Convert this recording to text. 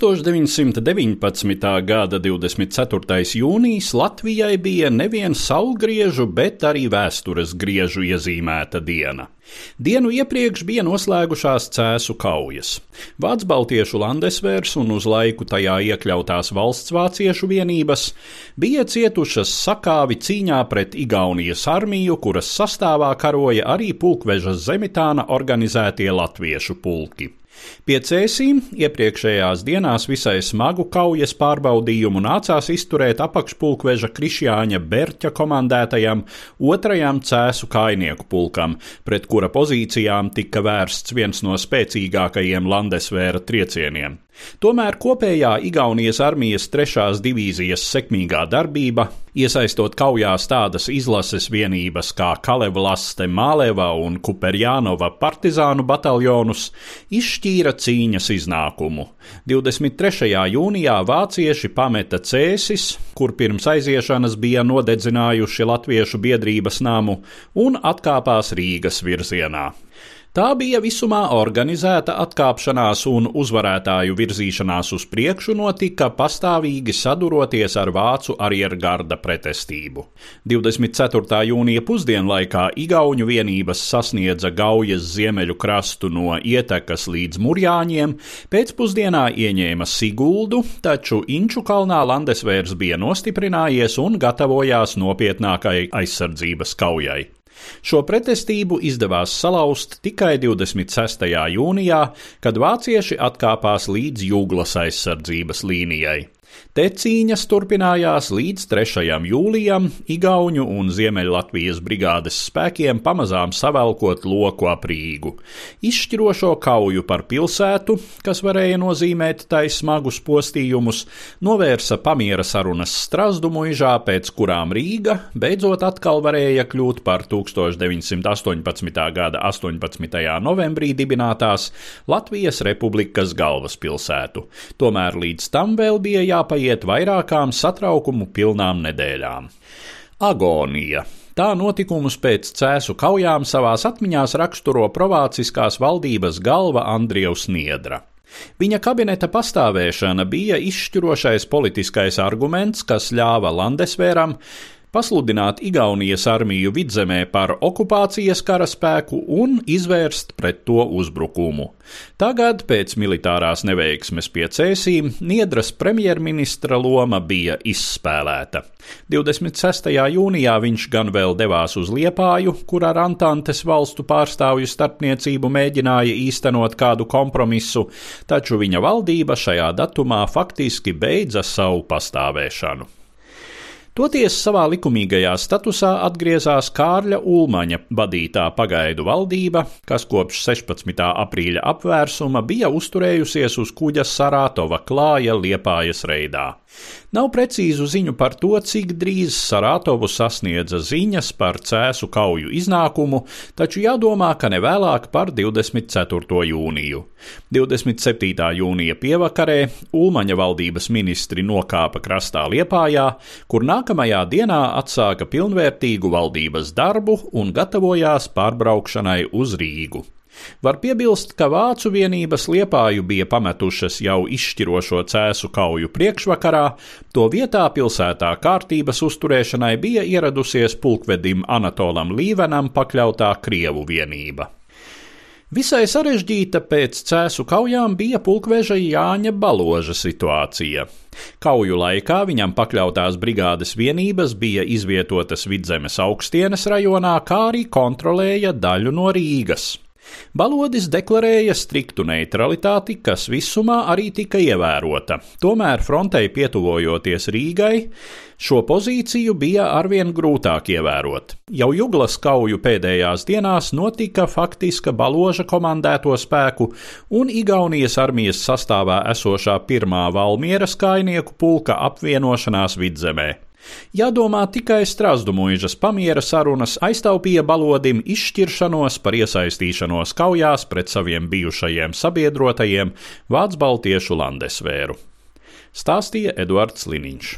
1919. gada 24. jūnijas Latvijai bija nevien saulgriežu, bet arī vēstures griežu iezīmēta diena. Dienu iepriekš bija noslēgušās cēsu kaujas. Vācu-Baltiešu landesvērs un uz laiku tajā iekļautās valsts vāciešu vienības bija cietušas sakāvi cīņā pret Igaunijas armiju, kuras sastāvā karoja arī pulkvežas zemitāna organizētie latviešu pulki. Pie cēsīm iepriekšējās dienās visai smagu kaujas pārbaudījumu nācās izturēt apakšpulkveža Krišjāņa Berķa komandētajam otrajam cēsu kainieku pulkam, pret kura pozīcijām tika vērsts viens no spēcīgākajiem Landesvēra triecieniem. Tomēr kopējā Igaunijas armijas trešās divīzijas sekmīgā darbība, iesaistot kaujās tādas izlases vienības kā Kalevlaste, Māleva un Kuperjānova partizānu bataljonus, izšķīra cīņas iznākumu. 23. jūnijā vācieši pameta Cēsis, kur pirms aiziešanas bija nodedzinājuši Latviešu biedrības namu, un atkāpās Rīgas virzienā. Tā bija visumā organizēta atkāpšanās un uzvarētāju virzīšanās uz priekšu notika pastāvīgi saduroties ar vācu arjergarda pretestību. 24. jūnija pusdienlaikā Igauņu vienības sasniedza Gaujas ziemeļu krastu no ietekas līdz Murjāņiem, pēcpusdienā ieņēma Siguldu, taču Inču kalnā Landesvērs bija nostiprinājies un gatavojās nopietnākai aizsardzības kaujai. Šo pretestību izdevās salauzt tikai 26. jūnijā, kad vācieši atkāpās līdz jūglas aizsardzības līnijai. Te cīņas turpinājās līdz 3. jūlijam, Igauņu un Ziemeļlatvijas brigādes spēkiem pamazām savelkot loku ap Rīgu. Izšķirošo kauju par pilsētu, kas varēja nozīmēt tai smagus postījumus, novērsa pamiera sarunas Strasdu muižā, pēc kurām Rīga beidzot atkal varēja kļūt par 1918. gada 18. novembrī dibinātās Latvijas Republikas galvaspilsētu. Tomēr līdz tam vēl bija jā jāpaiet vairākām satraukumu pilnām nedēļām. Agonija. Tā notikumus pēc cēsu kaujām savās atmiņās raksturo provāciskās valdības galva Andrievs Niedra. Viņa kabineta pastāvēšana bija izšķirošais politiskais arguments, kas ļāva Landesvēram pasludināt Igaunijas armiju vidzemē par okupācijas karaspēku un izvērst pret to uzbrukumu. Tagad, pēc militārās neveiksmes pie cēsīm, Niedras premjerministra loma bija izspēlēta. 26. jūnijā viņš gan vēl devās uz Liepāju, kur ar Antantes valstu pārstāvju starpniecību mēģināja īstenot kādu kompromisu, taču viņa valdība šajā datumā faktiski beidza savu pastāvēšanu. Toties savā likumīgajā statusā atgriezās Kārļa Ulmaņa vadītā pagaidu valdība, kas kopš 16. aprīļa apvērsuma bija uzturējusies uz kuģa Sarātova klāja Liepājas reidā. Nav precīzu ziņu par to, cik drīz Saratovu sasniedza ziņas par cēsu kauju iznākumu, taču jādomā, ka ne vēlāk par 24. jūniju. 27. jūnija pievakarē Ulmaņa valdības ministri nokāpa krastā Liepājā, kur nāk nākamajā dienā atsāka pilnvērtīgu valdības darbu un gatavojās pārbraukšanai uz Rīgu. Var piebilst, ka vācu vienības liepāju bija pametušas jau izšķirošo cēsu kauju priekšvakarā, to vietā pilsētā kārtības uzturēšanai bija ieradusies pulkvedim Anatolam Līvenam pakļautā Krievu vienība. Visai sarežģīta pēc cēsu kaujām bija pulkveža Jāņa Baloža situācija. Kauju laikā viņam pakļautās brigādes vienības bija izvietotas Vidzemes augstienes rajonā, kā arī kontrolēja daļu no Rīgas. Balodis deklarēja striktu neutralitāti, kas visumā arī tika ievērota. Tomēr frontei pietuvojoties Rīgai, šo pozīciju bija arvien grūtāk ievērot. Jau Juglas kauju pēdējās dienās notika faktiska Baloža komandēto spēku un Igaunijas armijas sastāvā esošā pirmā Valmieras kainieku pulka apvienošanās vidzemē. Jādomā tikai Strasdu mūžas pamiera sarunas aiztaupīja balodim izšķiršanos par iesaistīšanos kaujās pret saviem bijušajiem sabiedrotajiem Vācu Baltiešu landesvēru. Stāstīja Eduards Liniņš.